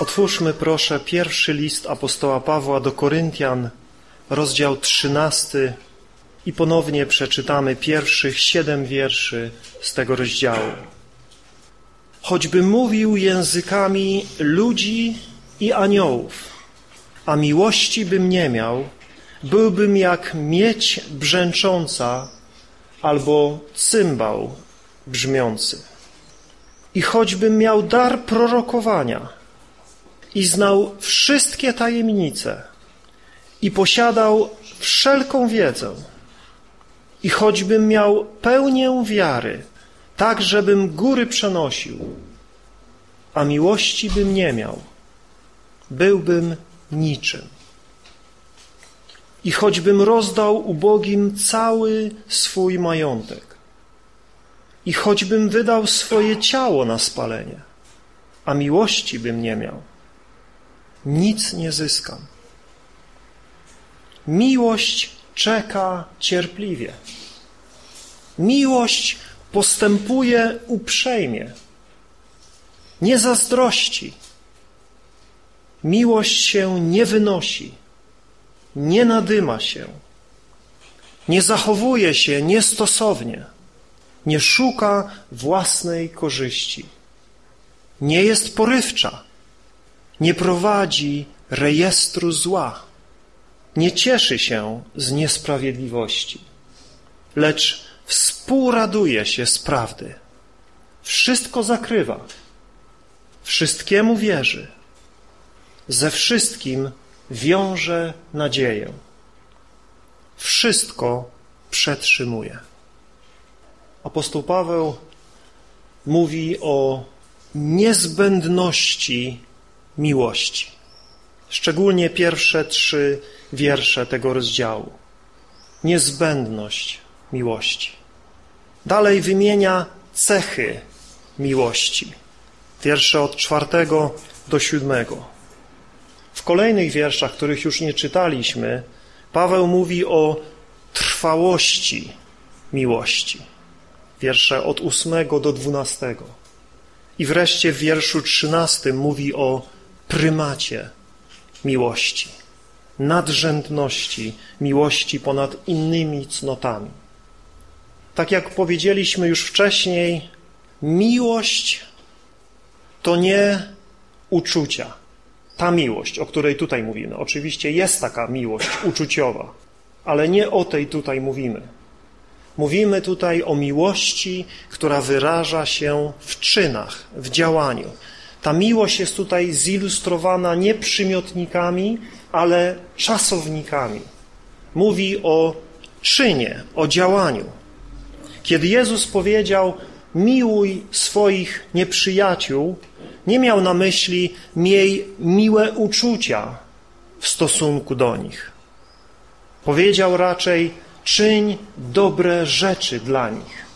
Otwórzmy proszę pierwszy list apostoła Pawła do Koryntian, rozdział trzynasty i ponownie przeczytamy pierwszych siedem wierszy z tego rozdziału. Choćby mówił językami ludzi i aniołów, a miłości bym nie miał, byłbym jak miedź brzęcząca albo cymbał brzmiący. I choćbym miał dar prorokowania i znał wszystkie tajemnice i posiadał wszelką wiedzę, i choćbym miał pełnię wiary, tak żebym góry przenosił, a miłości bym nie miał, byłbym niczym. I choćbym rozdał ubogim cały swój majątek, i choćbym wydał swoje ciało na spalenie, a miłości bym nie miał, nic nie zyskam. Miłość czeka cierpliwie. Miłość postępuje uprzejmie, nie zazdrości. Miłość się nie wynosi, nie nadyma się, nie zachowuje się niestosownie, nie szuka własnej korzyści, nie jest porywcza, nie prowadzi rejestru zła, nie cieszy się z niesprawiedliwości, lecz współraduje się z prawdy. Wszystko zakrywa, wszystkiemu wierzy, ze wszystkim wiąże nadzieję. Wszystko przetrzymuje. Apostoł Paweł mówi o niezbędności miłości. Szczególnie pierwsze trzy wiersze tego rozdziału. Niezbędność miłości. Dalej wymienia cechy miłości. Wiersze od czwartego do siódmego. W kolejnych wierszach, których już nie czytaliśmy, Paweł mówi o trwałości miłości. Wiersze od ósmego do dwunastego. I wreszcie w wierszu trzynastym mówi o prymacie miłości, nadrzędności miłości ponad innymi cnotami. Tak jak powiedzieliśmy już wcześniej, miłość to nie uczucia. Ta miłość, o której tutaj mówimy. Oczywiście jest taka miłość uczuciowa, ale nie o tej tutaj mówimy. Mówimy tutaj o miłości, która wyraża się w czynach, w działaniu. Ta miłość jest tutaj zilustrowana nie przymiotnikami, ale czasownikami. Mówi o czynie, o działaniu. Kiedy Jezus powiedział miłuj swoich nieprzyjaciół, nie miał na myśli miej miłe uczucia w stosunku do nich. Powiedział raczej czyń dobre rzeczy dla nich.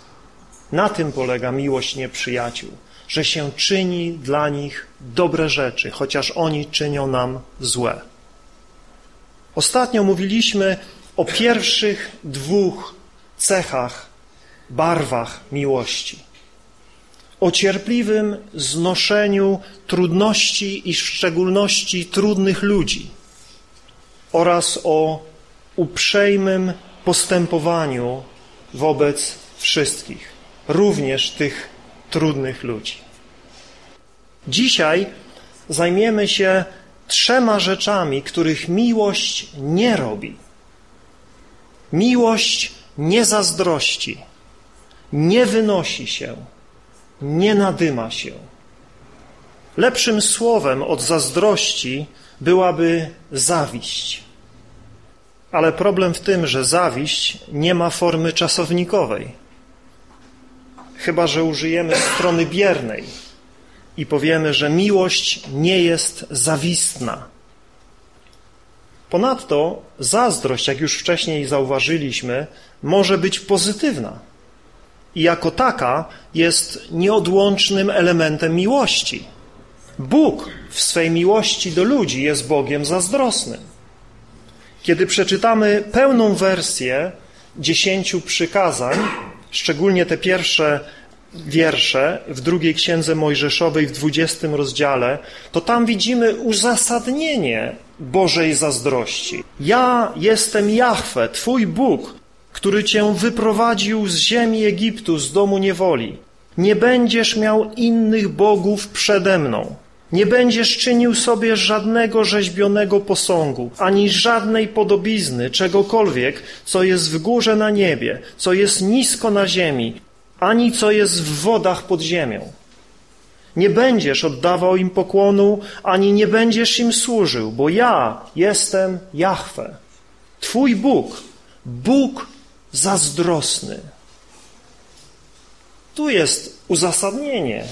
Na tym polega miłość nieprzyjaciół, że się czyni dla nich dobre rzeczy, chociaż oni czynią nam złe. Ostatnio mówiliśmy o pierwszych dwóch cechach, barwach miłości. O cierpliwym znoszeniu trudności i w szczególności trudnych ludzi oraz o uprzejmym postępowaniu wobec wszystkich, również tych trudnych ludzi. Dzisiaj zajmiemy się trzema rzeczami, których miłość nie robi. Miłość nie zazdrości, nie wynosi się, nie nadyma się. Lepszym słowem od zazdrości byłaby zawiść. Ale problem w tym, że zawiść nie ma formy czasownikowej. Chyba, że użyjemy strony biernej i powiemy, że miłość nie jest zawistna. Ponadto zazdrość, jak już wcześniej zauważyliśmy, może być pozytywna i jako taka jest nieodłącznym elementem miłości. Bóg w swej miłości do ludzi jest Bogiem zazdrosnym. Kiedy przeczytamy pełną wersję dziesięciu przykazań, szczególnie te pierwsze wiersze w drugiej księdze Mojżeszowej w dwudziestym rozdziale, to tam widzimy uzasadnienie Bożej zazdrości. Ja jestem Jahwe, Twój Bóg, który Cię wyprowadził z ziemi Egiptu, z domu niewoli. Nie będziesz miał innych bogów przede mną. Nie będziesz czynił sobie żadnego rzeźbionego posągu, ani żadnej podobizny, czegokolwiek, co jest w górze na niebie, co jest nisko na ziemi, ani co jest w wodach pod ziemią. Nie będziesz oddawał im pokłonu, ani nie będziesz im służył, bo ja jestem Jahwe, Twój Bóg, Bóg zazdrosny. Tu jest uzasadnienie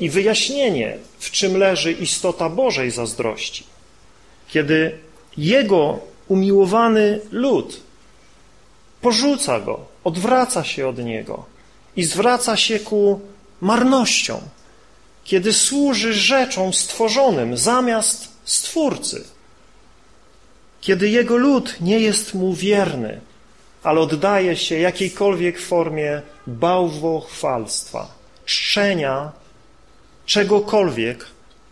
i wyjaśnienie, w czym leży istota Bożej zazdrości. Kiedy Jego umiłowany lud porzuca Go, odwraca się od Niego i zwraca się ku marnościom, kiedy służy rzeczom stworzonym zamiast Stwórcy, kiedy Jego lud nie jest Mu wierny, ale oddaje się jakiejkolwiek formie bałwochwalstwa, szczenia czegokolwiek,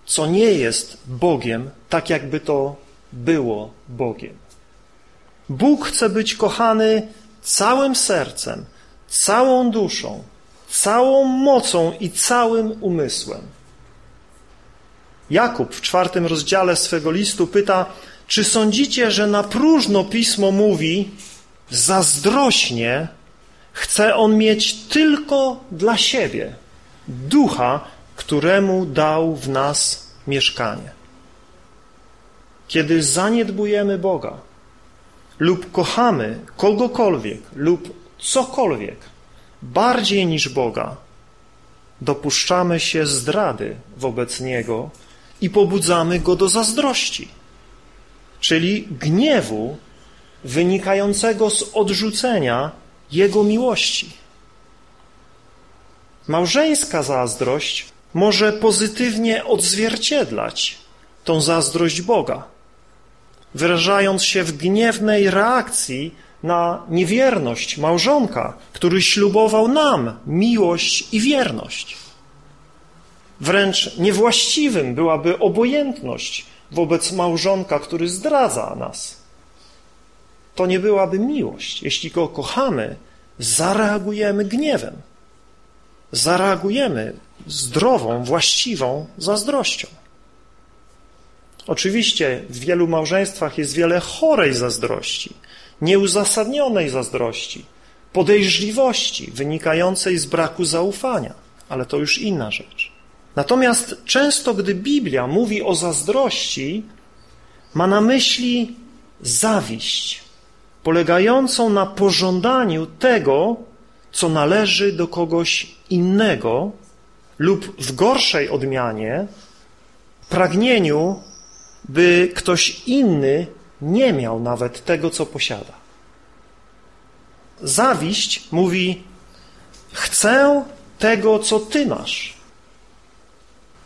co nie jest Bogiem, tak jakby to było Bogiem. Bóg chce być kochany całym sercem, całą duszą, całą mocą i całym umysłem. Jakub w czwartym rozdziale swego listu pyta, czy sądzicie, że na próżno Pismo mówi, zazdrośnie chce on mieć tylko dla siebie ducha, któremu dał w nas mieszkanie. Kiedy zaniedbujemy Boga lub kochamy kogokolwiek lub cokolwiek bardziej niż Boga, dopuszczamy się zdrady wobec Niego i pobudzamy Go do zazdrości, czyli gniewu wynikającego z odrzucenia Jego miłości. Małżeńska zazdrość może pozytywnie odzwierciedlać tą zazdrość Boga, wyrażając się w gniewnej reakcji na niewierność małżonka, który ślubował nam miłość i wierność. Wręcz niewłaściwym byłaby obojętność wobec małżonka, który zdradza nas. To nie byłaby miłość. Jeśli go kochamy, zareagujemy gniewem. Zareagujemy zdrową, właściwą zazdrością. Oczywiście w wielu małżeństwach jest wiele chorej zazdrości, nieuzasadnionej zazdrości, podejrzliwości wynikającej z braku zaufania, ale to już inna rzecz. Natomiast często, gdy Biblia mówi o zazdrości, ma na myśli zawiść, polegającą na pożądaniu tego, co należy do kogoś innego, lub w gorszej odmianie pragnieniu, by ktoś inny nie miał nawet tego, co posiada. Zawiść mówi: Chcę tego, co ty masz.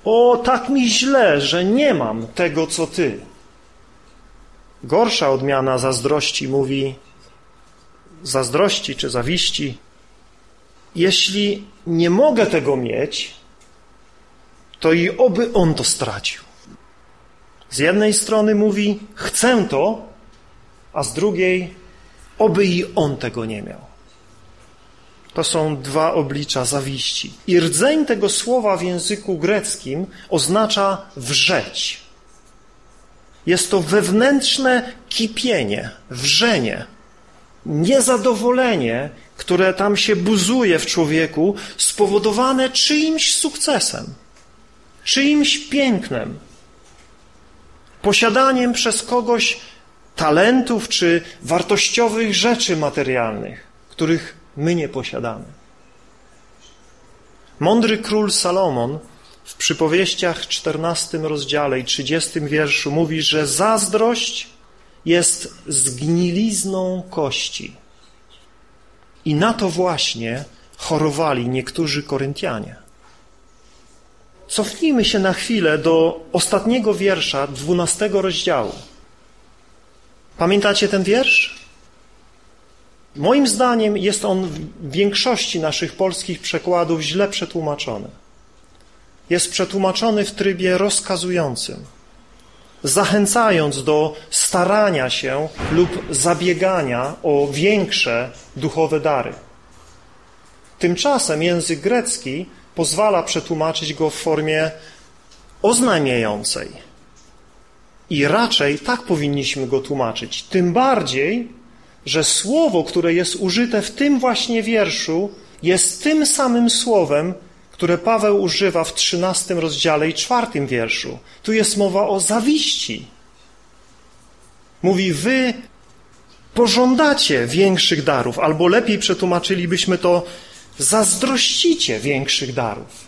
O, tak mi źle, że nie mam tego, co ty. Gorsza odmiana zazdrości mówi: zazdrości czy zawiści. Jeśli nie mogę tego mieć, to i oby on to stracił. Z jednej strony mówi, chcę to, a z drugiej, oby i on tego nie miał. To są dwa oblicza zawiści. I rdzeń tego słowa w języku greckim oznacza wrzeć. Jest to wewnętrzne kipienie, wrzenie, niezadowolenie, które tam się buzuje w człowieku, spowodowane czyimś sukcesem czyimś pięknem, posiadaniem przez kogoś talentów czy wartościowych rzeczy materialnych, których my nie posiadamy. Mądry król Salomon w przypowieściach 14 rozdziale i 30 wierszu mówi, że zazdrość jest zgnilizną kości. I na to właśnie chorowali niektórzy Koryntianie. Cofnijmy się na chwilę do ostatniego wiersza dwunastego rozdziału. Pamiętacie ten wiersz? Moim zdaniem jest on w większości naszych polskich przekładów źle przetłumaczony. Jest przetłumaczony w trybie rozkazującym, zachęcając do starania się lub zabiegania o większe duchowe dary. Tymczasem język grecki pozwala przetłumaczyć go w formie oznajmiającej. I raczej tak powinniśmy go tłumaczyć. Tym bardziej, że słowo, które jest użyte w tym właśnie wierszu, jest tym samym słowem, które Paweł używa w trzynastym rozdziale i czwartym wierszu. Tu jest mowa o zawiści. Mówi, wy pożądacie większych darów, albo lepiej przetłumaczylibyśmy to, zazdrościcie większych darów.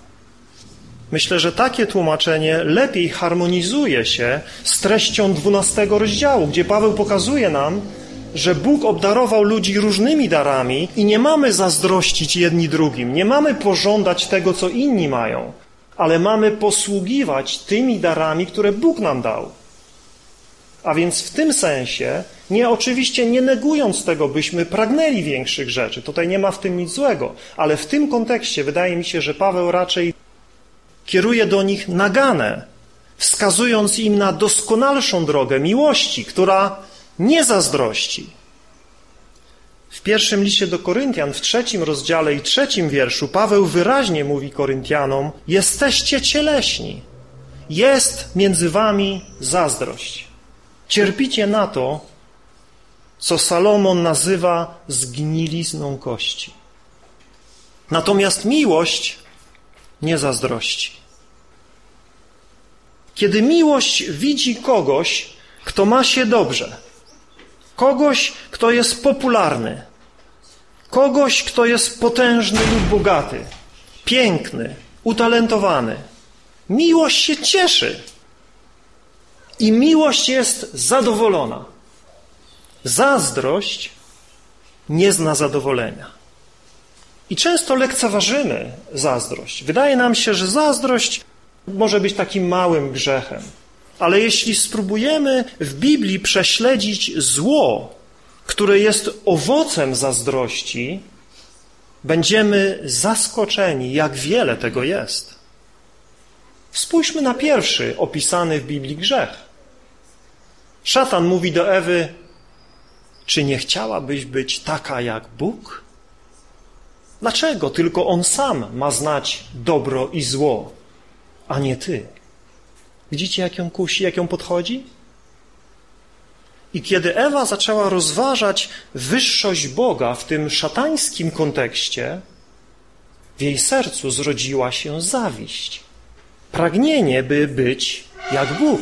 Myślę, że takie tłumaczenie lepiej harmonizuje się z treścią dwunastego rozdziału, gdzie Paweł pokazuje nam, że Bóg obdarował ludzi różnymi darami i nie mamy zazdrościć jedni drugim, nie mamy pożądać tego, co inni mają, ale mamy posługiwać tymi darami, które Bóg nam dał. A więc w tym sensie, nie oczywiście nie negując tego, byśmy pragnęli większych rzeczy, tutaj nie ma w tym nic złego, ale w tym kontekście wydaje mi się, że Paweł raczej kieruje do nich naganę, wskazując im na doskonalszą drogę miłości, która nie zazdrości. W pierwszym liście do Koryntian, w trzecim rozdziale i trzecim wierszu, Paweł wyraźnie mówi Koryntianom: Jesteście cieleśni, jest między wami zazdrość. Cierpicie na to, co Salomon nazywa zgnilizną kości. Natomiast miłość nie zazdrości. Kiedy miłość widzi kogoś, kto ma się dobrze, kogoś, kto jest popularny, kogoś, kto jest potężny lub bogaty, piękny, utalentowany, miłość się cieszy i miłość jest zadowolona. Zazdrość nie zna zadowolenia. I często lekceważymy zazdrość. Wydaje nam się, że zazdrość może być takim małym grzechem. Ale jeśli spróbujemy w Biblii prześledzić zło, które jest owocem zazdrości, będziemy zaskoczeni, jak wiele tego jest. Spójrzmy na pierwszy opisany w Biblii grzech. Szatan mówi do Ewy, czy nie chciałabyś być taka jak Bóg? Dlaczego tylko On sam ma znać dobro i zło, a nie Ty? Widzicie, jak ją kusi, jak ją podchodzi? I kiedy Ewa zaczęła rozważać wyższość Boga w tym szatańskim kontekście, w jej sercu zrodziła się zawiść. Pragnienie, by być jak Bóg.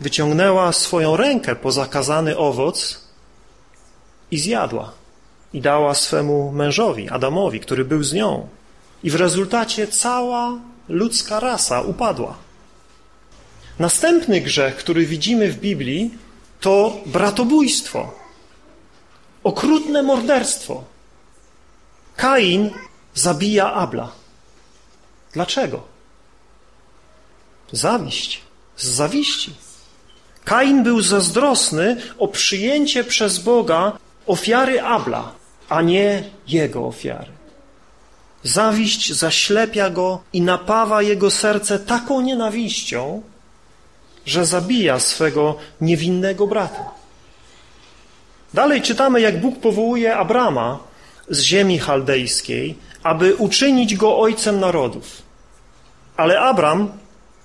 Wyciągnęła swoją rękę po zakazany owoc i zjadła i dała swemu mężowi, Adamowi, który był z nią. I w rezultacie cała ludzka rasa upadła. Następny grzech, który widzimy w Biblii, to bratobójstwo, okrutne morderstwo. Kain zabija Abla. Dlaczego? Zawiść. Z zawiści. Kain był zazdrosny o przyjęcie przez Boga ofiary Abla a nie jego ofiary. Zawiść zaślepia go i napawa jego serce taką nienawiścią, że zabija swego niewinnego brata. Dalej czytamy, jak Bóg powołuje Abrama z ziemi chaldejskiej, aby uczynić go ojcem narodów. Ale Abram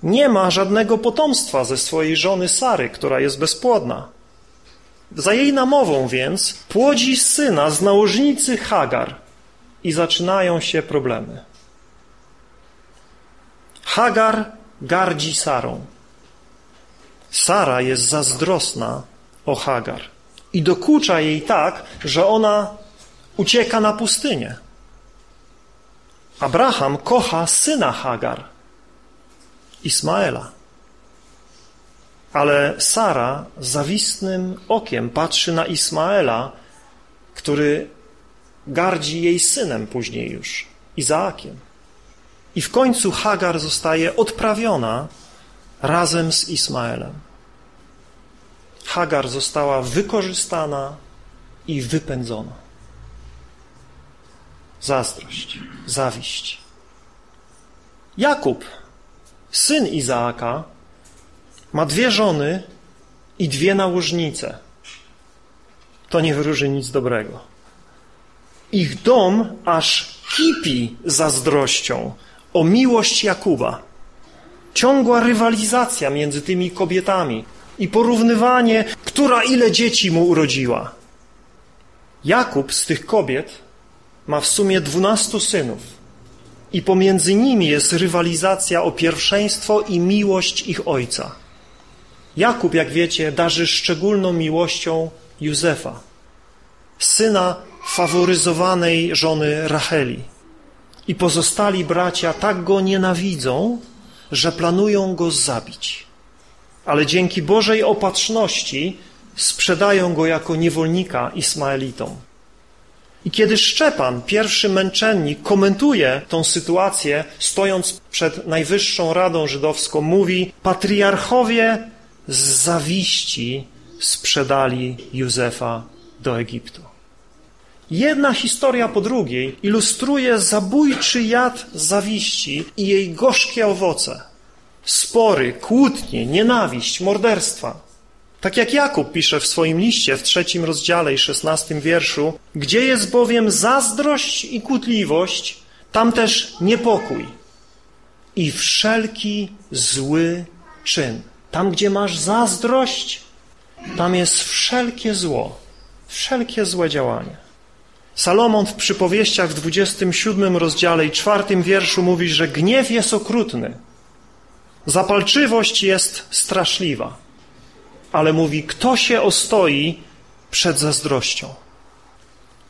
nie ma żadnego potomstwa ze swojej żony Sary, która jest bezpłodna. Za jej namową więc płodzi syna z nałożnicy Hagar i zaczynają się problemy. Hagar gardzi Sarą. Sara jest zazdrosna o Hagar i dokucza jej tak, że ona ucieka na pustynię. Abraham kocha syna Hagar, Ismaela. Ale Sara zawistnym okiem patrzy na Ismaela, który gardzi jej synem później już, Izaakiem. I w końcu Hagar zostaje odprawiona razem z Ismaelem. Hagar została wykorzystana i wypędzono. Zazdrość, zawiść. Jakub, syn Izaaka, ma dwie żony i dwie nałożnice. To nie wyróży nic dobrego. Ich dom aż kipi zazdrością o miłość Jakuba. Ciągła rywalizacja między tymi kobietami i porównywanie, która ile dzieci mu urodziła. Jakub z tych kobiet ma w sumie dwunastu synów i pomiędzy nimi jest rywalizacja o pierwszeństwo i miłość ich ojca. Jakub, jak wiecie, darzy szczególną miłością Józefa, syna faworyzowanej żony Racheli. I pozostali bracia tak go nienawidzą, że planują go zabić. Ale dzięki Bożej opatrzności sprzedają go jako niewolnika Ismaelitom. I kiedy Szczepan, pierwszy męczennik, komentuje tą sytuację, stojąc przed Najwyższą Radą Żydowską, mówi: Patriarchowie z zawiści sprzedali Józefa do Egiptu. Jedna historia po drugiej ilustruje zabójczy jad zawiści i jej gorzkie owoce. Spory, kłótnie, nienawiść, morderstwa. Tak jak Jakub pisze w swoim liście w trzecim rozdziale i szesnastym wierszu, gdzie jest bowiem zazdrość i kłótliwość, tam też niepokój i wszelki zły czyn. Tam, gdzie masz zazdrość, tam jest wszelkie zło, wszelkie złe działanie. Salomon w przypowieściach w 27 rozdziale i czwartym wierszu mówi, że gniew jest okrutny, zapalczywość jest straszliwa, ale mówi, kto się ostoi przed zazdrością.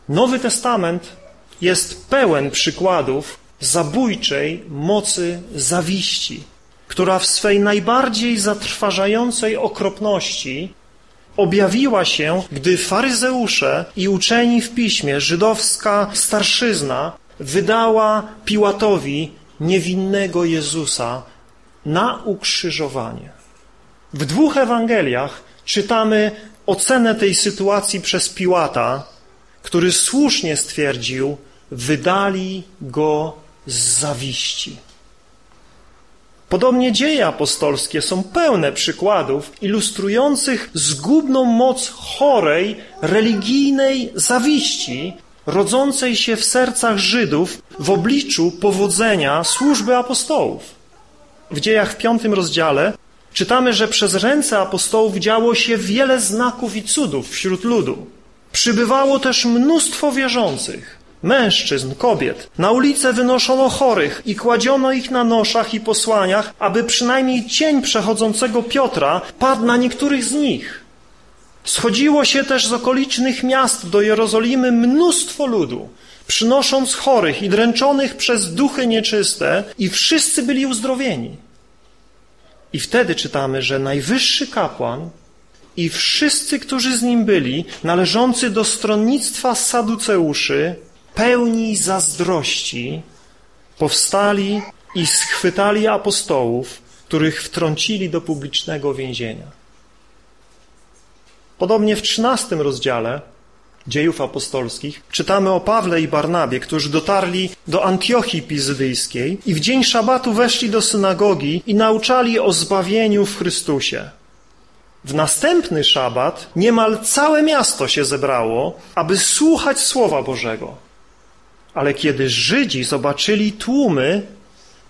Nowy Testament jest pełen przykładów zabójczej mocy zawiści, która w swej najbardziej zatrważającej okropności objawiła się, gdy faryzeusze i uczeni w piśmie, żydowska starszyzna, wydała Piłatowi niewinnego Jezusa na ukrzyżowanie. W dwóch Ewangeliach czytamy ocenę tej sytuacji przez Piłata, który słusznie stwierdził, wydali go z zawiści. Podobnie dzieje apostolskie są pełne przykładów ilustrujących zgubną moc chorej, religijnej zawiści, rodzącej się w sercach Żydów w obliczu powodzenia służby apostołów. W dziejach w piątym rozdziale czytamy, że przez ręce apostołów działo się wiele znaków i cudów wśród ludu. Przybywało też mnóstwo wierzących mężczyzn, kobiet. Na ulicę wynoszono chorych i kładziono ich na noszach i posłaniach, aby przynajmniej cień przechodzącego Piotra padł na niektórych z nich. Schodziło się też z okolicznych miast do Jerozolimy mnóstwo ludu, przynosząc chorych i dręczonych przez duchy nieczyste i wszyscy byli uzdrowieni. I wtedy czytamy, że najwyższy kapłan i wszyscy, którzy z nim byli, należący do stronnictwa Saduceuszy, pełni zazdrości powstali i schwytali apostołów, których wtrącili do publicznego więzienia. Podobnie w trzynastym rozdziale dziejów apostolskich czytamy o Pawle i Barnabie, którzy dotarli do Antiochii Pizydyjskiej i w dzień szabatu weszli do synagogi i nauczali o zbawieniu w Chrystusie. W następny szabat niemal całe miasto się zebrało, aby słuchać Słowa Bożego. Ale kiedy Żydzi zobaczyli tłumy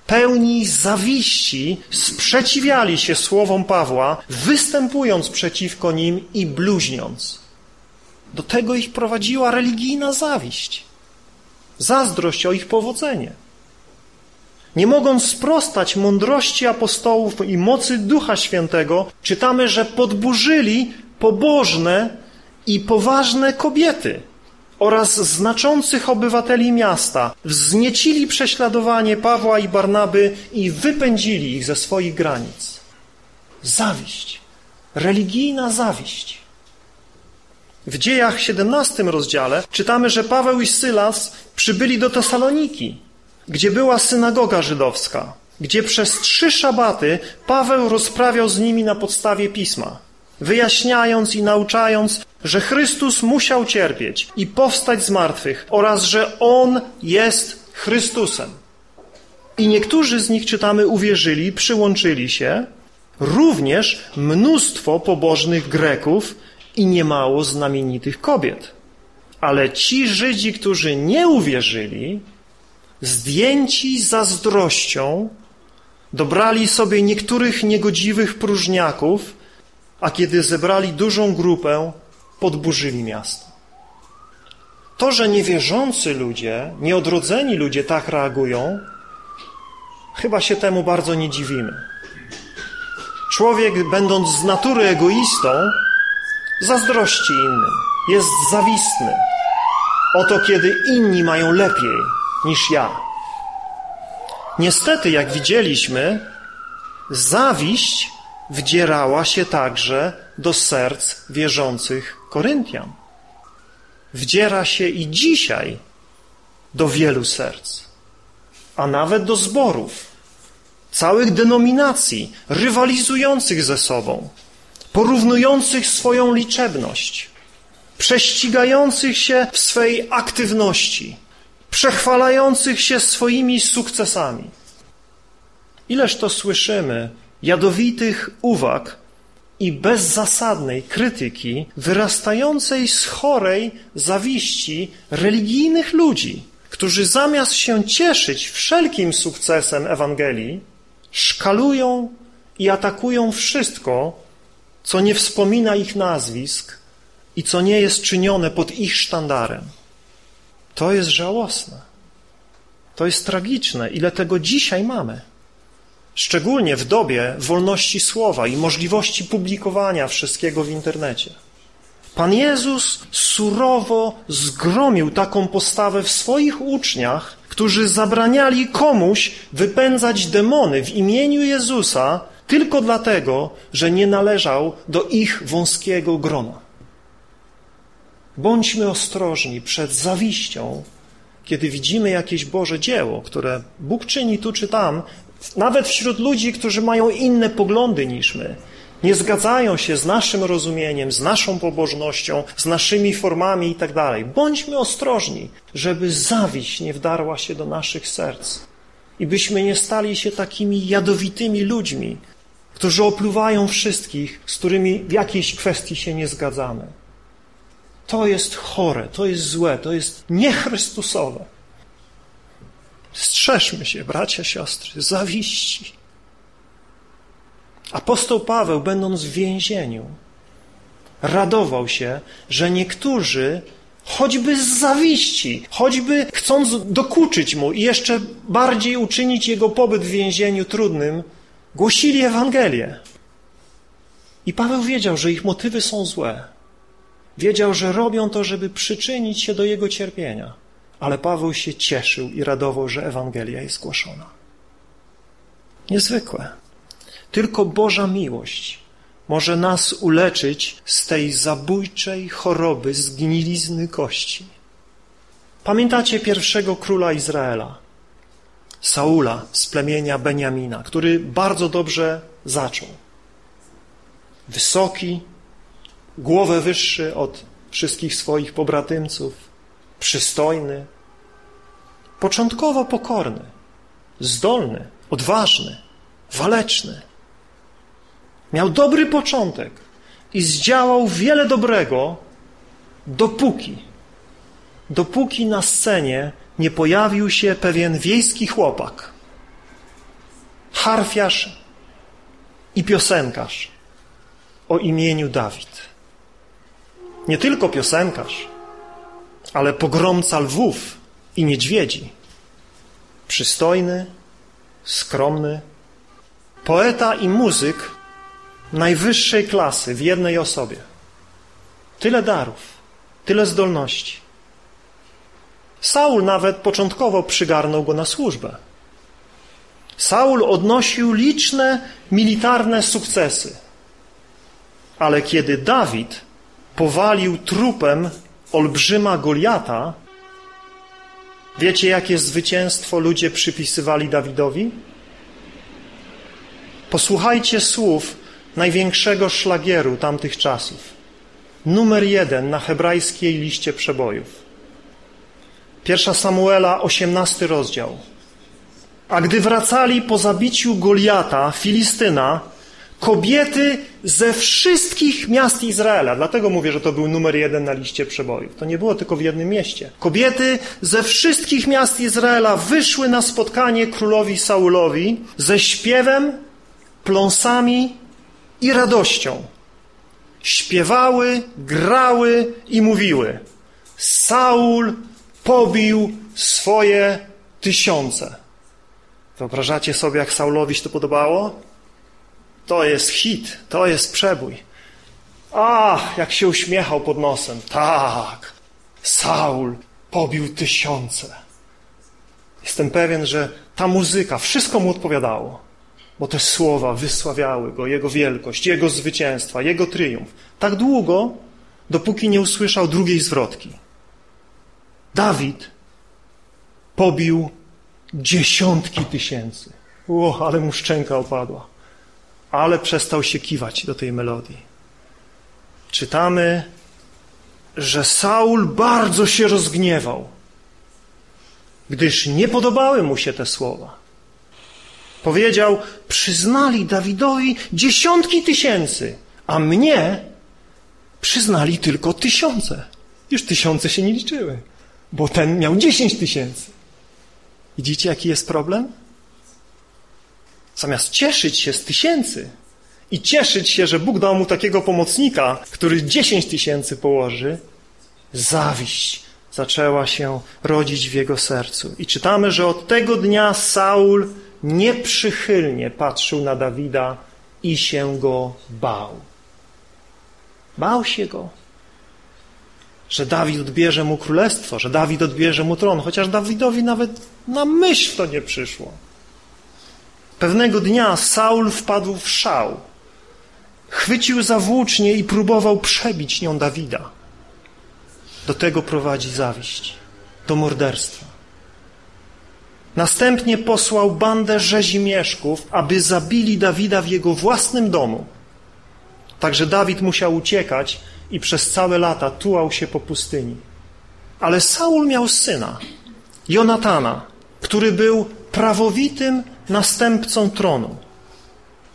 pełni zawiści, sprzeciwiali się słowom Pawła, występując przeciwko nim i bluźniąc. Do tego ich prowadziła religijna zawiść, zazdrość o ich powodzenie. Nie mogąc sprostać mądrości apostołów i mocy Ducha Świętego, czytamy, że podburzyli pobożne i poważne kobiety, oraz znaczących obywateli miasta wzniecili prześladowanie Pawła i Barnaby i wypędzili ich ze swoich granic. Zawiść, religijna zawiść. W dziejach 17 rozdziale czytamy, że Paweł i Sylas przybyli do Tesaloniki, gdzie była synagoga żydowska, gdzie przez trzy szabaty Paweł rozprawiał z nimi na podstawie pisma. Wyjaśniając i nauczając, że Chrystus musiał cierpieć i powstać z martwych oraz że On jest Chrystusem. I niektórzy z nich, czytamy, uwierzyli, przyłączyli się, również mnóstwo pobożnych Greków i niemało znamienitych kobiet. Ale ci Żydzi, którzy nie uwierzyli, zdjęci zazdrością, dobrali sobie niektórych niegodziwych próżniaków, a kiedy zebrali dużą grupę, podburzyli miasto. To, że niewierzący ludzie, nieodrodzeni ludzie tak reagują, chyba się temu bardzo nie dziwimy. Człowiek, będąc z natury egoistą, zazdrości innym, jest zawistny. Oto kiedy inni mają lepiej niż ja. Niestety, jak widzieliśmy, zawiść wdzierała się także do serc wierzących Koryntian. Wdziera się i dzisiaj do wielu serc, a nawet do zborów, całych denominacji, rywalizujących ze sobą, porównujących swoją liczebność, prześcigających się w swej aktywności, przechwalających się swoimi sukcesami. Ileż to słyszymy jadowitych uwag i bezzasadnej krytyki wyrastającej z chorej zawiści religijnych ludzi, którzy zamiast się cieszyć wszelkim sukcesem Ewangelii, szkalują i atakują wszystko, co nie wspomina ich nazwisk i co nie jest czynione pod ich sztandarem. To jest żałosne. To jest tragiczne, ile tego dzisiaj mamy. Szczególnie w dobie wolności słowa i możliwości publikowania wszystkiego w internecie. Pan Jezus surowo zgromił taką postawę w swoich uczniach, którzy zabraniali komuś wypędzać demony w imieniu Jezusa tylko dlatego, że nie należał do ich wąskiego grona. Bądźmy ostrożni przed zawiścią, kiedy widzimy jakieś Boże dzieło, które Bóg czyni tu czy tam, nawet wśród ludzi, którzy mają inne poglądy niż my, nie zgadzają się z naszym rozumieniem, z naszą pobożnością, z naszymi formami i tak. Bądźmy ostrożni, żeby zawiść nie wdarła się do naszych serc i byśmy nie stali się takimi jadowitymi ludźmi, którzy opluwają wszystkich, z którymi w jakiejś kwestii się nie zgadzamy. To jest chore, to jest złe, to jest niechrystusowe. Strzeżmy się, bracia, siostry, zawiści. Apostoł Paweł, będąc w więzieniu, radował się, że niektórzy, choćby z zawiści, choćby chcąc dokuczyć mu i jeszcze bardziej uczynić jego pobyt w więzieniu trudnym, głosili Ewangelię. I Paweł wiedział, że ich motywy są złe. Wiedział, że robią to, żeby przyczynić się do jego cierpienia. Ale Paweł się cieszył i radował, że Ewangelia jest głoszona. Niezwykłe. Tylko Boża miłość może nas uleczyć z tej zabójczej choroby zgnilizny kości. Pamiętacie pierwszego króla Izraela, Saula z plemienia Beniamina, który bardzo dobrze zaczął. Wysoki, głowę wyższy od wszystkich swoich pobratymców, przystojny, początkowo pokorny, zdolny, odważny, waleczny. Miał dobry początek i zdziałał wiele dobrego, dopóki, dopóki na scenie nie pojawił się pewien wiejski chłopak, harfiarz i piosenkarz o imieniu Dawid. Nie tylko piosenkarz, ale pogromca lwów i niedźwiedzi. Przystojny, skromny, poeta i muzyk najwyższej klasy w jednej osobie. Tyle darów, tyle zdolności. Saul nawet początkowo przygarnął go na służbę. Saul odnosił liczne militarne sukcesy. Ale kiedy Dawid powalił trupem olbrzyma Goliata, wiecie jakie zwycięstwo ludzie przypisywali Dawidowi? Posłuchajcie słów największego szlagieru tamtych czasów. Numer jeden na hebrajskiej liście przebojów. Pierwsza Samuela, osiemnasty rozdział. A gdy wracali po zabiciu Goliata, Filistyna, kobiety ze wszystkich miast Izraela, dlatego mówię, że to był numer jeden na liście przebojów. To nie było tylko w jednym mieście. Kobiety ze wszystkich miast Izraela wyszły na spotkanie królowi Saulowi ze śpiewem, pląsami i radością. Śpiewały, grały i mówiły: Saul pobił swoje tysiące. Wyobrażacie sobie, jak Saulowi się to podobało? To jest hit, to jest przebój. Ach, jak się uśmiechał pod nosem. Tak, Saul pobił tysiące. Jestem pewien, że ta muzyka, wszystko mu odpowiadało, bo te słowa wysławiały go, jego wielkość, jego zwycięstwa, jego triumf. Tak długo, dopóki nie usłyszał drugiej zwrotki. Dawid pobił dziesiątki tysięcy. O, ale mu szczęka opadła. Ale przestał się kiwać do tej melodii. Czytamy, że Saul bardzo się rozgniewał, gdyż nie podobały mu się te słowa. Powiedział, przyznali Dawidowi dziesiątki tysięcy, a mnie przyznali tylko tysiące. Już tysiące się nie liczyły, bo ten miał dziesięć tysięcy. Widzicie, jaki jest problem? Zamiast cieszyć się z tysięcy i cieszyć się, że Bóg dał mu takiego pomocnika, który dziesięć tysięcy położy, zawiść zaczęła się rodzić w jego sercu. I czytamy, że od tego dnia Saul nieprzychylnie patrzył na Dawida i się go bał. Bał się go że Dawid odbierze mu królestwo, że Dawid odbierze mu tron, chociaż Dawidowi nawet na myśl to nie przyszło. Pewnego dnia Saul wpadł w szał. Chwycił za włócznie i próbował przebić nią Dawida. Do tego prowadzi zawiść, do morderstwa. Następnie posłał bandę rzezimieszków, aby zabili Dawida w jego własnym domu. Także Dawid musiał uciekać, i przez całe lata tułał się po pustyni. Ale Saul miał syna, Jonatana, który był prawowitym następcą tronu.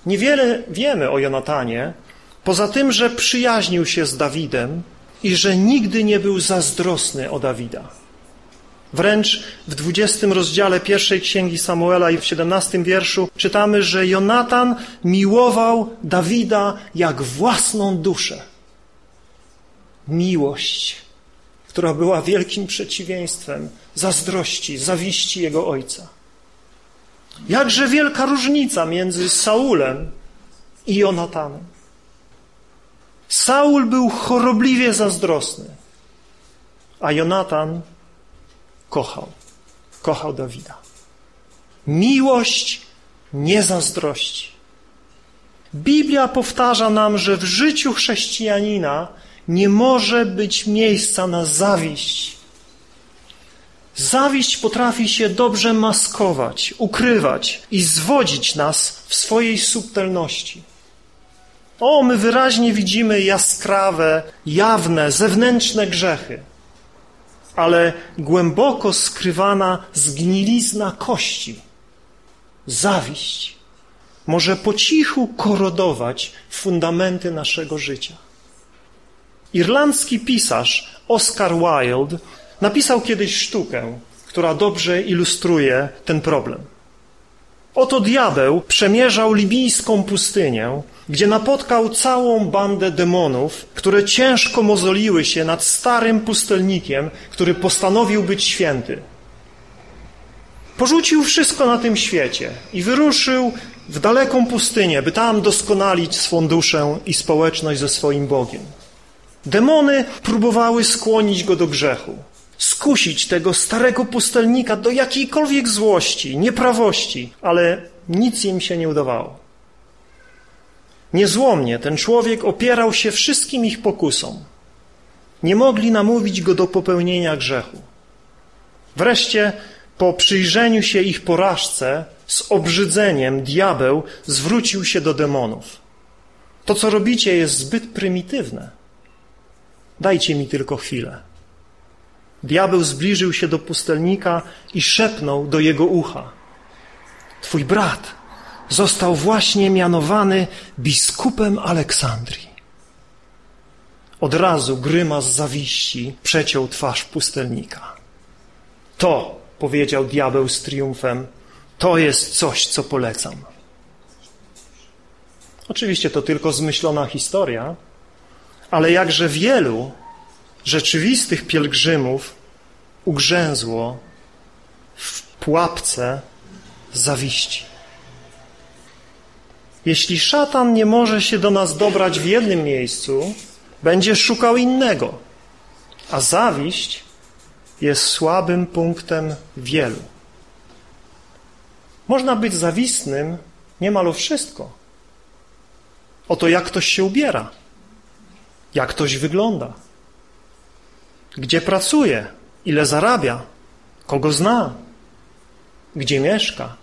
Niewiele wiemy o Jonatanie, poza tym, że przyjaźnił się z Dawidem i że nigdy nie był zazdrosny o Dawida. Wręcz w 20 rozdziale pierwszej księgi Samuela i w 17 wierszu czytamy, że Jonatan miłował Dawida jak własną duszę miłość, która była wielkim przeciwieństwem zazdrości, zawiści jego ojca. Jakże wielka różnica między Saulem i Jonatanem. Saul był chorobliwie zazdrosny, a Jonatan kochał, kochał Dawida. Miłość nie zazdrości. Biblia powtarza nam, że w życiu chrześcijanina nie może być miejsca na zawiść. Zawiść potrafi się dobrze maskować, ukrywać i zwodzić nas w swojej subtelności. O, my wyraźnie widzimy jaskrawe, jawne, zewnętrzne grzechy, ale głęboko skrywana zgnilizna kości, zawiść, może po cichu korodować fundamenty naszego życia. Irlandzki pisarz Oscar Wilde napisał kiedyś sztukę, która dobrze ilustruje ten problem. Oto diabeł przemierzał libijską pustynię, gdzie napotkał całą bandę demonów, które ciężko mozoliły się nad starym pustelnikiem, który postanowił być święty. Porzucił wszystko na tym świecie i wyruszył w daleką pustynię, by tam doskonalić swą duszę i społeczność ze swoim Bogiem. Demony próbowały skłonić go do grzechu, skusić tego starego pustelnika do jakiejkolwiek złości, nieprawości, ale nic im się nie udawało. Niezłomnie ten człowiek opierał się wszystkim ich pokusom. Nie mogli namówić go do popełnienia grzechu. Wreszcie, po przyjrzeniu się ich porażce, z obrzydzeniem diabeł zwrócił się do demonów. To, co robicie, jest zbyt prymitywne. Dajcie mi tylko chwilę. Diabeł zbliżył się do pustelnika i szepnął do jego ucha. Twój brat został właśnie mianowany biskupem Aleksandrii. Od razu grymas zawiści przeciął twarz pustelnika. To, powiedział diabeł z triumfem, to jest coś, co polecam. Oczywiście to tylko zmyślona historia, ale jakże wielu rzeczywistych pielgrzymów ugrzęzło w pułapce zawiści. Jeśli szatan nie może się do nas dobrać w jednym miejscu, będzie szukał innego, a zawiść jest słabym punktem wielu. Można być zawistnym niemal o wszystko. Oto jak ktoś się ubiera, jak ktoś wygląda, gdzie pracuje, ile zarabia, kogo zna, gdzie mieszka,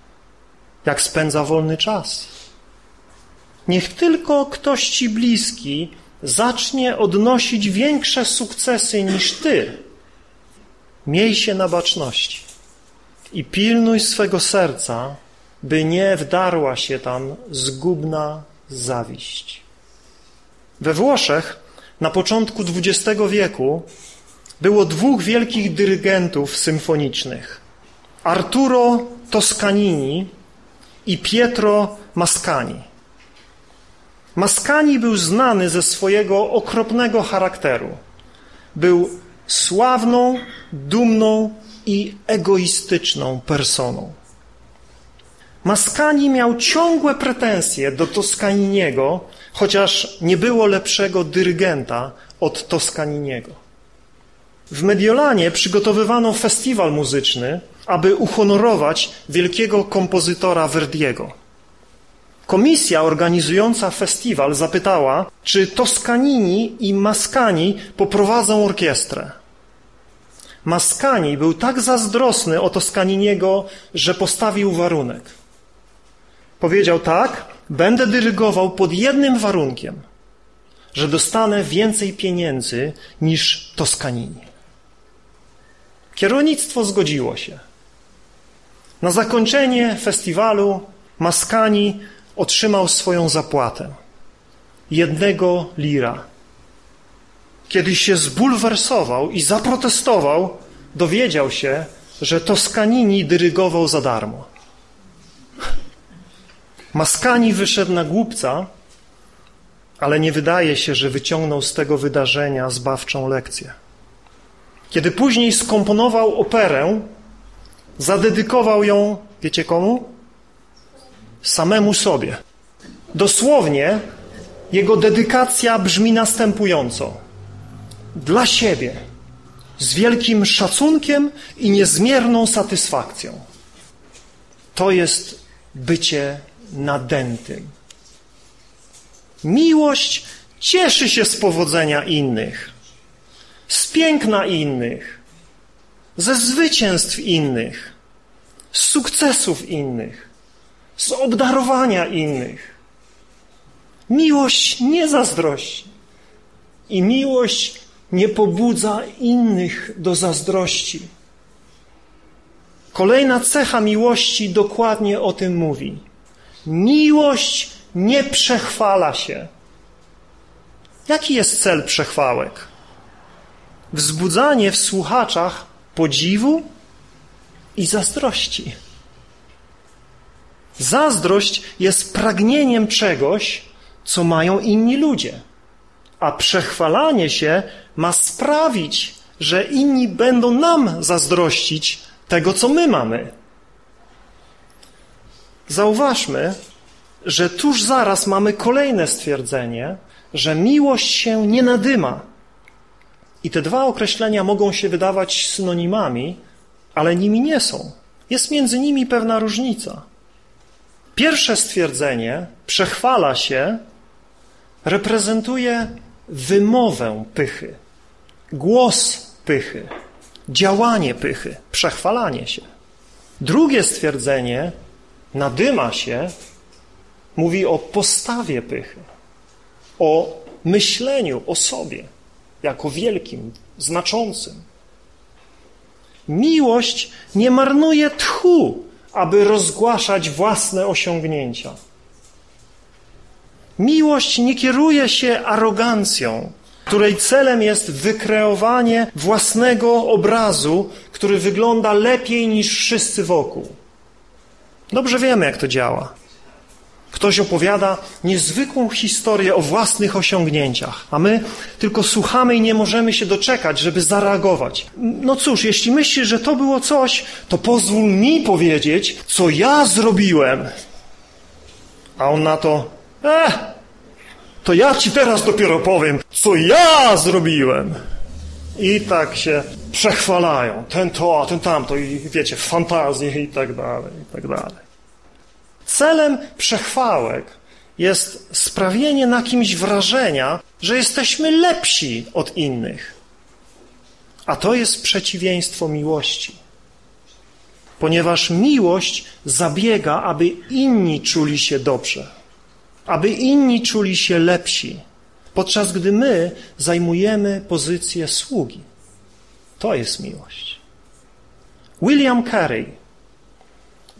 jak spędza wolny czas. Niech tylko ktoś ci bliski zacznie odnosić większe sukcesy niż ty. Miej się na baczności i pilnuj swego serca, by nie wdarła się tam zgubna zawiść. We Włoszech na początku XX wieku było dwóch wielkich dyrygentów symfonicznych. Arturo Toscanini i Pietro Mascani. Mascani był znany ze swojego okropnego charakteru. Był sławną, dumną i egoistyczną personą. Mascani miał ciągłe pretensje do Toscaniniego, chociaż nie było lepszego dyrygenta od Toscaniniego. W Mediolanie przygotowywano festiwal muzyczny, aby uhonorować wielkiego kompozytora Verdiego. Komisja organizująca festiwal zapytała, czy Toscanini i Mascani poprowadzą orkiestrę. Mascani był tak zazdrosny o Toscaniniego, że postawił warunek. Powiedział tak, będę dyrygował pod jednym warunkiem, że dostanę więcej pieniędzy niż Toscanini. Kierownictwo zgodziło się. Na zakończenie festiwalu Maskani otrzymał swoją zapłatę. Jednego lira. Kiedy się zbulwersował i zaprotestował, dowiedział się, że Toscanini dyrygował za darmo. Maskani wyszedł na głupca, ale nie wydaje się, że wyciągnął z tego wydarzenia zbawczą lekcję. Kiedy później skomponował operę, zadedykował ją, wiecie komu? Samemu sobie. Dosłownie jego dedykacja brzmi następująco. Dla siebie, z wielkim szacunkiem i niezmierną satysfakcją. To jest bycie nadętym. Miłość cieszy się z powodzenia innych, z piękna innych, ze zwycięstw innych, z sukcesów innych, z obdarowania innych. Miłość nie zazdrości i miłość nie pobudza innych do zazdrości. Kolejna cecha miłości dokładnie o tym mówi. Miłość nie przechwala się. Jaki jest cel przechwałek? Wzbudzanie w słuchaczach podziwu i zazdrości. Zazdrość jest pragnieniem czegoś, co mają inni ludzie, a przechwalanie się ma sprawić, że inni będą nam zazdrościć tego, co my mamy. Zauważmy, że tuż zaraz mamy kolejne stwierdzenie, że miłość się nie nadyma. I te dwa określenia mogą się wydawać synonimami, ale nimi nie są. Jest między nimi pewna różnica. Pierwsze stwierdzenie przechwala się, reprezentuje wymowę pychy, głos pychy, działanie pychy, przechwalanie się. Drugie stwierdzenie nadyma się, mówi o postawie pychy. o myśleniu o sobie jako wielkim, znaczącym. Miłość nie marnuje tchu, aby rozgłaszać własne osiągnięcia. Miłość nie kieruje się arogancją, której celem jest wykreowanie własnego obrazu, który wygląda lepiej niż wszyscy wokół. Dobrze wiemy, jak to działa. Ktoś opowiada niezwykłą historię o własnych osiągnięciach, a my tylko słuchamy i nie możemy się doczekać, żeby zareagować. No cóż, jeśli myślisz, że to było coś, to pozwól mi powiedzieć, co ja zrobiłem. A on na to, eh, to ja ci teraz dopiero powiem, co ja zrobiłem. I tak się przechwalają. Ten to, a ten tamto i wiecie, fantazje i tak dalej, i tak dalej. Celem przechwałek jest sprawienie na kimś wrażenia, że jesteśmy lepsi od innych. A to jest przeciwieństwo miłości. Ponieważ miłość zabiega, aby inni czuli się dobrze, aby inni czuli się lepsi, podczas gdy my zajmujemy pozycję sługi. To jest miłość. William Carey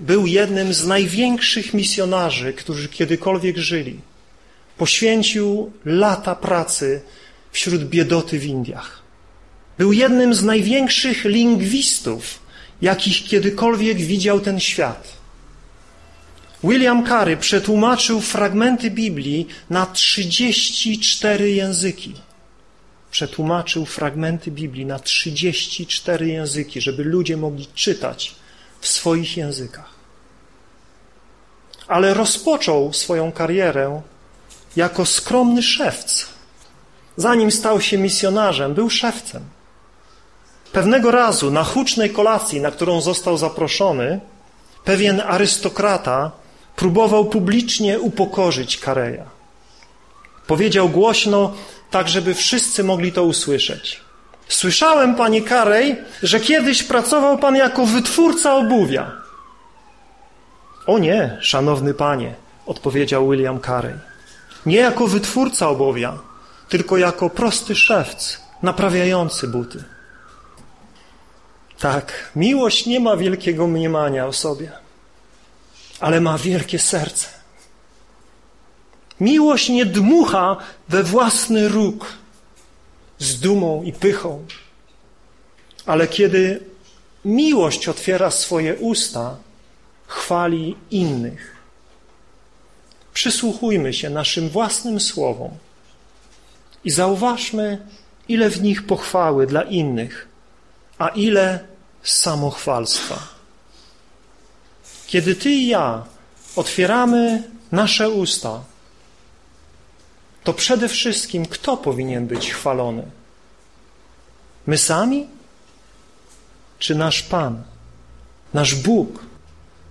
był jednym z największych misjonarzy, którzy kiedykolwiek żyli. Poświęcił lata pracy wśród biedoty w Indiach. Był jednym z największych lingwistów, jakich kiedykolwiek widział ten świat. William Carey przetłumaczył fragmenty Biblii na 34 języki. Przetłumaczył fragmenty Biblii na 34 języki, żeby ludzie mogli czytać w swoich językach. Ale rozpoczął swoją karierę jako skromny szewc. Zanim stał się misjonarzem, był szewcem. Pewnego razu na hucznej kolacji, na którą został zaproszony, pewien arystokrata próbował publicznie upokorzyć Kareja. Powiedział głośno, tak żeby wszyscy mogli to usłyszeć. Słyszałem, panie Karej, że kiedyś pracował pan jako wytwórca obuwia. O nie, szanowny panie, odpowiedział William Carey. Nie jako wytwórca obuwia, tylko jako prosty szewc, naprawiający buty. Tak, miłość nie ma wielkiego mniemania o sobie, ale ma wielkie serce. Miłość nie dmucha we własny róg, z dumą i pychą. Ale kiedy miłość otwiera swoje usta, chwali innych. Przysłuchujmy się naszym własnym słowom i zauważmy, ile w nich pochwały dla innych, a ile samochwalstwa. Kiedy Ty i ja otwieramy nasze usta, to przede wszystkim kto powinien być chwalony? My sami? Czy nasz Pan, nasz Bóg,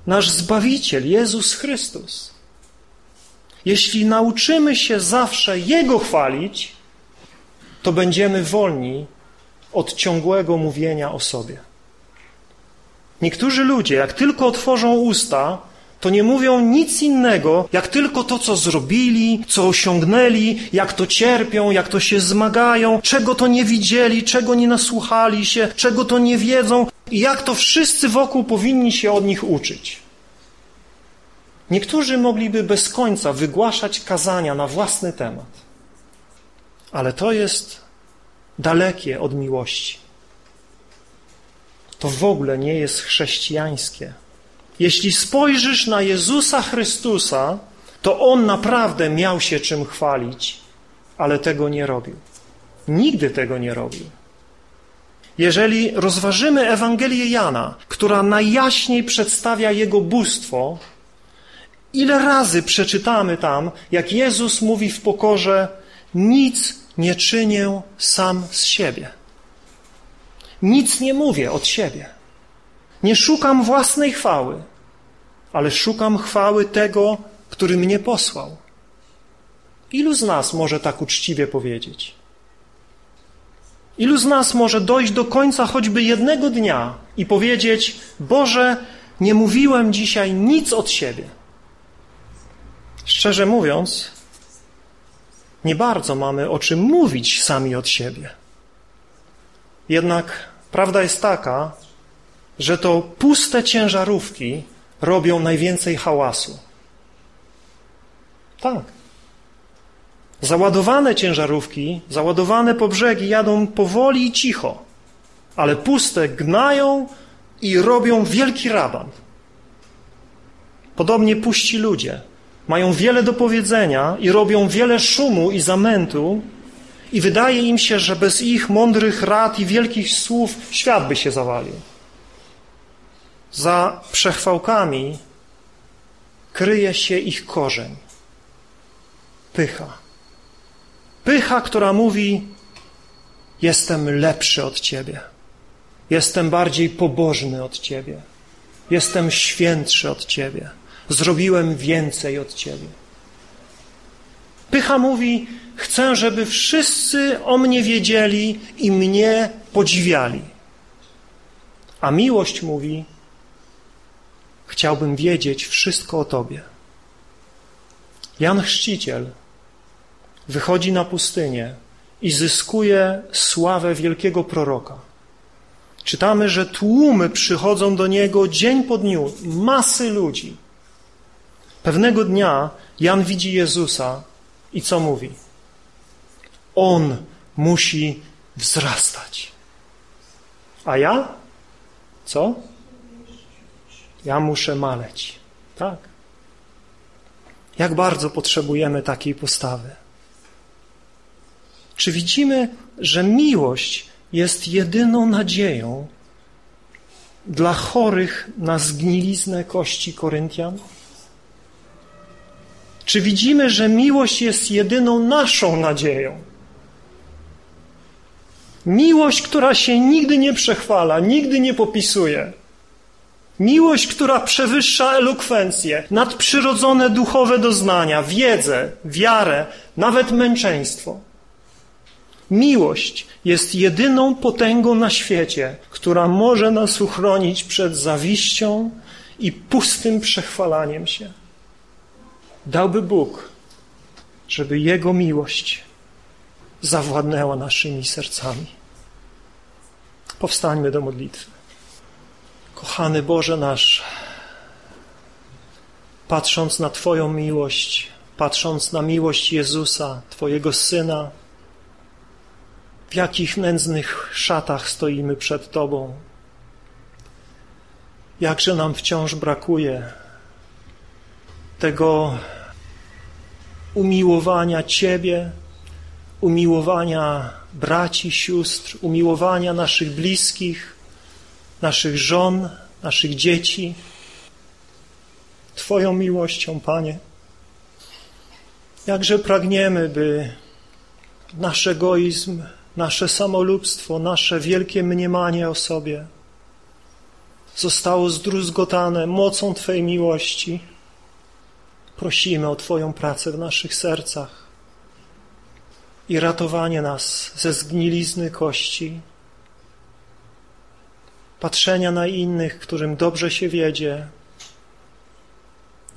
nasz Zbawiciel, Jezus Chrystus? Jeśli nauczymy się zawsze Jego chwalić, to będziemy wolni od ciągłego mówienia o sobie. Niektórzy ludzie, jak tylko otworzą usta, to nie mówią nic innego, jak tylko to, co zrobili, co osiągnęli, jak to cierpią, jak to się zmagają, czego to nie widzieli, czego nie nasłuchali się, czego to nie wiedzą i jak to wszyscy wokół powinni się od nich uczyć. Niektórzy mogliby bez końca wygłaszać kazania na własny temat, ale to jest dalekie od miłości. To w ogóle nie jest chrześcijańskie. Jeśli spojrzysz na Jezusa Chrystusa, to On naprawdę miał się czym chwalić, ale tego nie robił. Nigdy tego nie robił. Jeżeli rozważymy Ewangelię Jana, która najjaśniej przedstawia Jego bóstwo, ile razy przeczytamy tam, jak Jezus mówi w pokorze, nic nie czynię sam z siebie. Nic nie mówię od siebie. Nie szukam własnej chwały, ale szukam chwały tego, który mnie posłał. Ilu z nas może tak uczciwie powiedzieć? Ilu z nas może dojść do końca choćby jednego dnia i powiedzieć: Boże, nie mówiłem dzisiaj nic od siebie? Szczerze mówiąc, nie bardzo mamy o czym mówić sami od siebie. Jednak prawda jest taka, że to puste ciężarówki robią najwięcej hałasu. Tak. Załadowane ciężarówki, załadowane po brzegi jadą powoli i cicho, ale puste gnają i robią wielki raban. Podobnie puści ludzie mają wiele do powiedzenia i robią wiele szumu i zamętu i wydaje im się, że bez ich mądrych rad i wielkich słów świat by się zawalił. Za przechwałkami kryje się ich korzeń. Pycha. Pycha, która mówi: Jestem lepszy od ciebie. Jestem bardziej pobożny od ciebie. Jestem świętszy od ciebie. Zrobiłem więcej od ciebie. Pycha mówi: Chcę, żeby wszyscy o mnie wiedzieli i mnie podziwiali. A miłość mówi: Chciałbym wiedzieć wszystko o Tobie. Jan Chrzciciel wychodzi na pustynię i zyskuje sławę wielkiego proroka. Czytamy, że tłumy przychodzą do niego dzień po dniu, masy ludzi. Pewnego dnia Jan widzi Jezusa i co mówi? On musi wzrastać. A ja? Co? Ja muszę maleć. Tak. Jak bardzo potrzebujemy takiej postawy. Czy widzimy, że miłość jest jedyną nadzieją dla chorych na zgniliznę kości Koryntian? Czy widzimy, że miłość jest jedyną naszą nadzieją? Miłość, która się nigdy nie przechwala, nigdy nie popisuje. Miłość, która przewyższa elokwencję, nadprzyrodzone duchowe doznania, wiedzę, wiarę, nawet męczeństwo. Miłość jest jedyną potęgą na świecie, która może nas uchronić przed zawiścią i pustym przechwalaniem się. Dałby Bóg, żeby Jego miłość zawładnęła naszymi sercami. Powstańmy do modlitwy. Kochany Boże nasz, patrząc na Twoją miłość, patrząc na miłość Jezusa, Twojego Syna, w jakich nędznych szatach stoimy przed Tobą. Jakże nam wciąż brakuje tego umiłowania Ciebie, umiłowania braci, sióstr, umiłowania naszych bliskich, naszych żon, naszych dzieci. Twoją miłością, Panie. Jakże pragniemy, by nasz egoizm, nasze samolubstwo, nasze wielkie mniemanie o sobie zostało zdruzgotane mocą Twojej miłości. Prosimy o Twoją pracę w naszych sercach i ratowanie nas ze zgnilizny kości, patrzenia na innych, którym dobrze się wiedzie,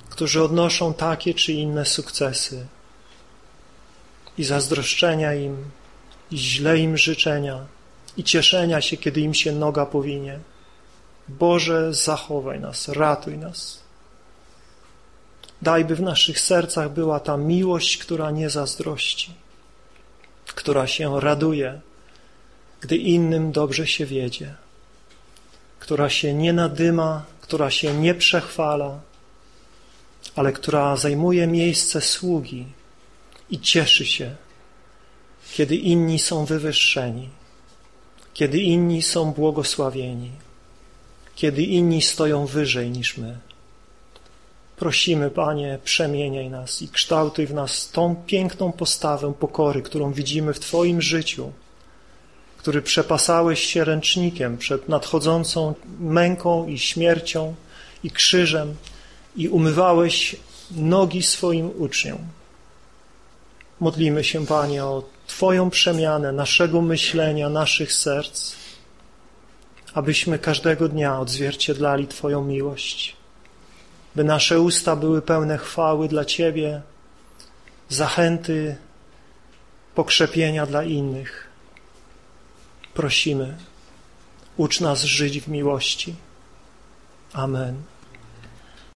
którzy odnoszą takie czy inne sukcesy i zazdroszczenia im, i źle im życzenia, i cieszenia się, kiedy im się noga powinie. Boże, zachowaj nas, ratuj nas. Daj, by w naszych sercach była ta miłość, która nie zazdrości która się raduje, gdy innym dobrze się wiedzie, która się nie nadyma, która się nie przechwala, ale która zajmuje miejsce sługi i cieszy się, kiedy inni są wywyższeni, kiedy inni są błogosławieni, kiedy inni stoją wyżej niż my. Prosimy, Panie, przemieniaj nas i kształtuj w nas tą piękną postawę pokory, którą widzimy w Twoim życiu, który przepasałeś się ręcznikiem przed nadchodzącą męką i śmiercią i krzyżem i umywałeś nogi swoim uczniom. Modlimy się, Panie, o Twoją przemianę naszego myślenia, naszych serc, abyśmy każdego dnia odzwierciedlali Twoją miłość by nasze usta były pełne chwały dla Ciebie, zachęty pokrzepienia dla innych. Prosimy, ucz nas żyć w miłości. Amen.